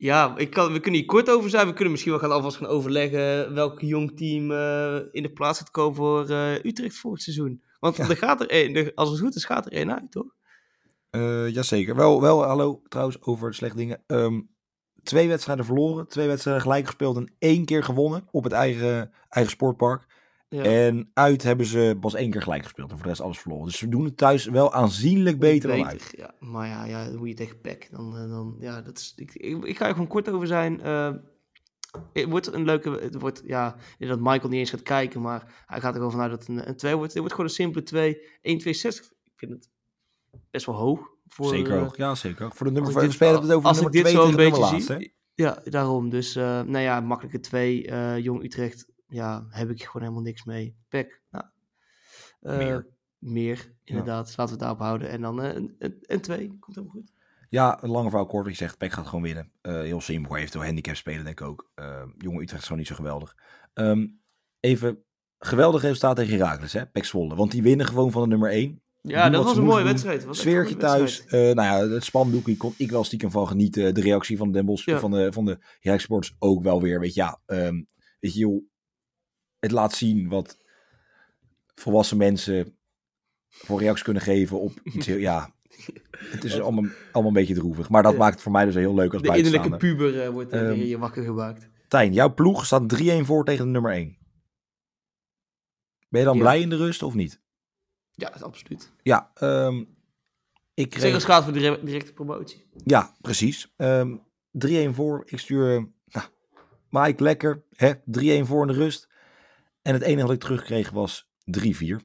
B: Ja, ik kan, we kunnen hier kort over zijn. We kunnen misschien wel gaan alvast gaan overleggen welk jong team eh, in de plaats gaat komen voor eh, Utrecht voor het seizoen. Want
A: Ja.
B: er gaat er één, als het goed is, gaat er één uit, toch?
A: Eh, jazeker. Wel, wel, hallo, trouwens, over slechte dingen. Ehm, twee wedstrijden verloren, twee wedstrijden gelijk gespeeld en één keer gewonnen op het eigen, eigen sportpark.
B: Ja.
A: En uit hebben ze pas één keer gelijk gespeeld en voor de rest alles verloren. Dus ze doen het thuis wel aanzienlijk beter, dan uit.
B: Ja, maar ja, ja, hoe je tegen PEC, dan, eh, dan ja, dat is, ik, ik, ik ga er gewoon kort over zijn. Eh, het wordt een leuke, het wordt, ja, dat Michael niet eens gaat kijken, maar hij gaat er wel vanuit dat het een, een 2 wordt. Het wordt gewoon een simpele 2, 1, 2, 6. Ik vind het best wel hoog. Voor,
A: zeker
B: eh,
A: hoog, ja zeker. Voor de nummer,
B: als ik
A: we
B: dit-
A: spelen het over
B: als
A: nummer
B: dit
A: twee
B: zo een
A: tegen de nummer hè?
B: Ja, daarom. Dus, eh, nou ja, makkelijke 2, eh, Jong Utrecht, ja, heb ik gewoon helemaal niks mee. PEC, nou, eh,
A: Meer.
B: meer, inderdaad. Laten we het daarop houden. En dan eh, een, een, een 2, komt helemaal goed.
A: Ja, een lange verhaal kort. wat Je zegt, Peck gaat gewoon winnen. Eh, heel simpel. Eventueel handicap spelen, denk ik ook. Jonge Utrecht is gewoon niet zo geweldig. Ehm, even, geweldig resultaat tegen Heracles, hè? Pek Zwolle. Want die winnen gewoon van de nummer 1.
B: Ja,
A: Doen
B: dat was een mooie wedstrijd. Was
A: Sfeertje thuis.
B: wedstrijd.
A: eh, nou ja, het spandoekje kon ik wel stiekem van genieten. De reactie van Den Bosch,
B: Ja.
A: van de, van de Sports ook wel weer. Weet je, ja, ehm, weet je, joh, het laat zien wat volwassen mensen voor reacties kunnen geven op iets heel, ja, het is allemaal, allemaal een beetje droevig. Maar dat maakt het voor mij dus heel leuk als
B: De innerlijke puber eh, wordt er
A: Ehm,
B: weer je wakker gemaakt.
A: Tijn, jouw ploeg staat 3-1 voor tegen de nummer 1. Ben je dan
B: Ja.
A: blij in de rust of niet?
B: Ja, dat is absoluut.
A: Ja, ehm, ik
B: Zeg
A: kreeg...
B: eens gaat voor de dire- directe promotie.
A: Ja, precies. Ehm 3-1 voor. Ik stuur eh, nou, Mike lekker. Hè? 3-1 voor in de rust. En het enige wat ik terugkreeg was 3-4.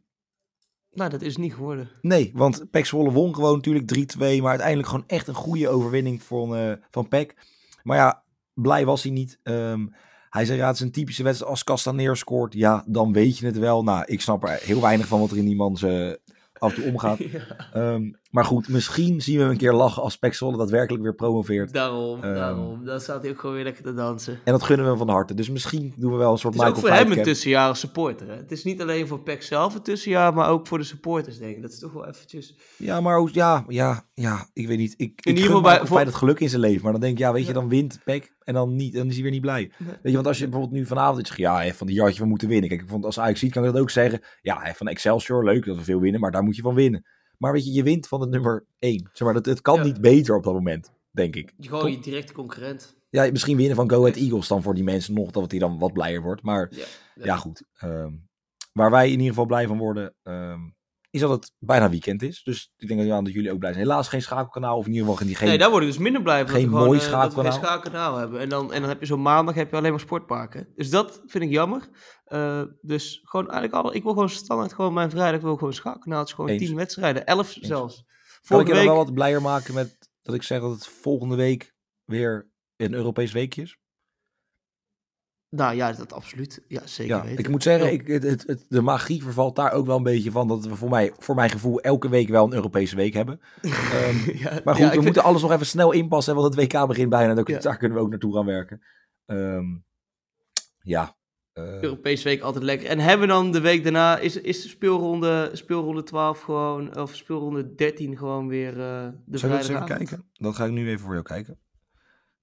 B: Nou, dat is niet geworden.
A: Nee, want Pek Zwolle won gewoon natuurlijk 3-2. Maar uiteindelijk gewoon echt een goede overwinning van, eh van Pek. Maar ja, blij was hij niet. Ehm, hij zei, ja, het is een typische wedstrijd. Als Castaneer scoort, ja, dan weet je het wel. Nou, ik snap er heel weinig van wat er in die man ze af en toe omgaat.
B: ja.
A: Ehm, maar goed, misschien zien we hem een keer lachen als Pek Zwolle daadwerkelijk weer promoveert.
B: Daarom,
A: Ehm.
B: daarom. Dan staat hij ook gewoon weer lekker te dansen.
A: En dat gunnen we hem van harte. Dus misschien doen we wel een soort
B: Het is ook
A: Michael
B: voor hem een tussenjaar als supporter. Hè? Het is niet alleen voor PEC zelf een tussenjaar, maar ook voor de supporters, denk ik. Dat is toch wel eventjes...
A: Ja, maar ja, ja, ja, ik weet niet. Ik, ik
B: ieder
A: gun
B: geval bij-
A: Michael
B: voor-
A: het geluk in zijn leven. Maar dan denk ik, ja, weet je, dan wint Peck en dan niet. Dan is hij weer niet blij.
B: Nee.
A: Weet je, want als je bijvoorbeeld nu vanavond iets zegt, ja, hè, van die jaartje, we moeten winnen. Kijk, ik vond als Ajax ziet, kan ik dat ook zeggen. Ja, hè, van Excelsior, leuk dat we veel winnen, maar daar moet je van winnen. Maar weet je, je wint van het nummer 1. Zeg maar, dat, het kan
B: Ja.
A: niet beter op dat moment, denk ik.
B: Gewoon je directe concurrent.
A: Ja, misschien winnen van Go Ahead Eagles dan voor die mensen nog, dat hij dan wat blijer wordt. Maar
B: Ja,
A: ja, goed. Ehm, waar wij in ieder geval blij van worden, ehm, is dat het bijna weekend is. Dus ik denk dat, jullie ook blij zijn. Helaas geen schakelkanaal, of in ieder geval geen... geen
B: Nee, daar word ik dus minder blij van.
A: geen
B: gewoon,
A: mooi
B: eh, we geen
A: schaakkanaal
B: hebben. En dan, en dan heb je zo maandag heb je alleen maar sportparken. Dus dat vind ik jammer. Eh, dus gewoon eigenlijk alle, ik wil gewoon standaard gewoon mijn vrijdag wil gewoon schaakkanaal. Het is gewoon
A: Eens.
B: tien wedstrijden, elf zelfs.
A: Kan ik je
B: week,
A: wel wat blijer maken met dat ik zeg dat het volgende week weer een Europees weekje is?
B: Nou ja, dat absoluut. Ja, zeker
A: Ja,
B: weten.
A: ik moet zeggen,
B: Ja.
A: ik, het, het, het- de magie vervalt daar ook wel een beetje van. Dat we voor, mij, voor mijn gevoel elke week wel een Europese week hebben. Ehm,
B: ja,
A: maar goed,
B: ja,
A: we
B: vind-
A: moeten alles nog even snel inpassen. Want het WK begint bijna. En daar,
B: Ja.
A: daar kunnen we ook naartoe gaan werken. Ehm, ja. eh,
B: Europese week altijd lekker. En hebben we dan de week daarna, is, is de speelronde, speelronde 12 gewoon, of speelronde 13 gewoon weer eh de
A: Zal ik dat eens even kijken? Dan ga ik nu even voor jou kijken.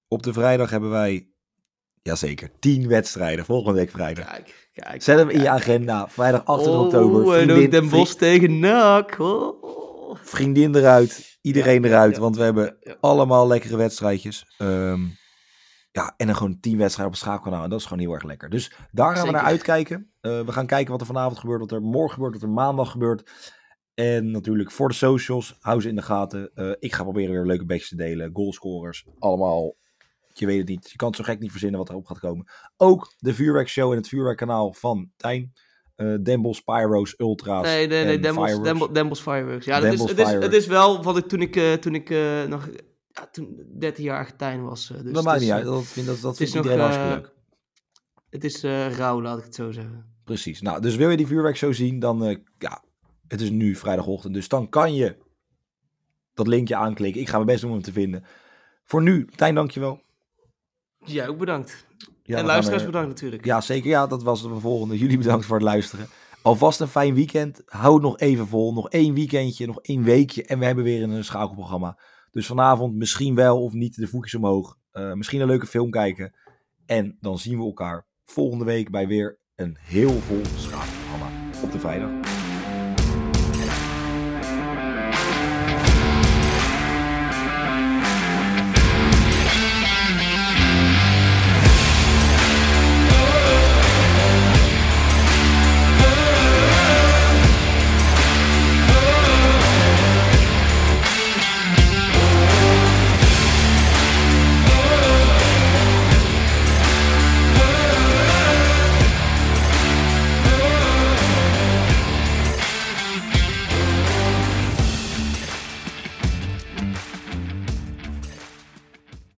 A: Op de vrijdag hebben wij, jazeker, 10 wedstrijden. Volgende week vrijdag.
B: Kijk, kijk.
A: Zet hem in je
B: kijk.
A: agenda. Vrijdag 28
B: oh,
A: oktober.
B: ook
A: Vriendin,
B: Den Bosch tegen NAC. Oh.
A: vriendin eruit. Iedereen
B: Ja,
A: eruit.
B: ja,
A: want we hebben
B: ja.
A: allemaal lekkere wedstrijdjes. Ehm, ja, en dan gewoon 10 wedstrijden op het schakelkanaal. En dat is gewoon heel erg lekker. Dus daar gaan we naar uitkijken. Eh, we gaan kijken wat er vanavond gebeurt. Wat er morgen gebeurt. Wat er maandag gebeurt. En natuurlijk voor de socials. Hou ze in de gaten. Eh, ik ga proberen weer leuke badges te delen. Goalscorers. Allemaal. Je weet het niet. Je kan het zo gek niet verzinnen wat erop gaat komen. Ook de vuurwerkshow en het vuurwerkkanaal van Tijn. Eh Den Bosch, Pyro's, Ultra's.
B: Nee, nee, nee, Bosch,
A: Fireworks.
B: Ja,
A: Den
B: dat is, het, is, het is wel wat ik toen ik, eh, toen ik eh, nog, ja, toen 13 jaar Argentijn was. eh, dus
A: dat
B: het
A: maakt niet
B: eh,
A: uit. Dat, vind, dat, dat
B: het nog,
A: iedereen
B: eh,
A: hartstikke leuk.
B: Het is eh rauw, laat ik het zo zeggen.
A: Precies. Nou, dus wil je die vuurwerkshow zien, dan eh, ja, het is nu vrijdagochtend. Dus dan kan je dat linkje aanklikken. Ik ga mijn best doen om hem te vinden. Voor nu, Tijn, dankjewel.
B: Ja, ook bedankt.
A: Ja,
B: en luisteraars
A: er-
B: bedankt natuurlijk.
A: Ja, zeker. Ja, dat was de volgende. Jullie bedankt voor het luisteren. Alvast een fijn weekend. Hou het nog even vol. Nog één weekendje, nog één weekje. En we hebben weer een schakelprogramma. Dus vanavond misschien wel of niet de voetjes omhoog. Eh, misschien een leuke film kijken. En dan zien we elkaar volgende week bij weer een heel vol schakelprogramma op de vrijdag.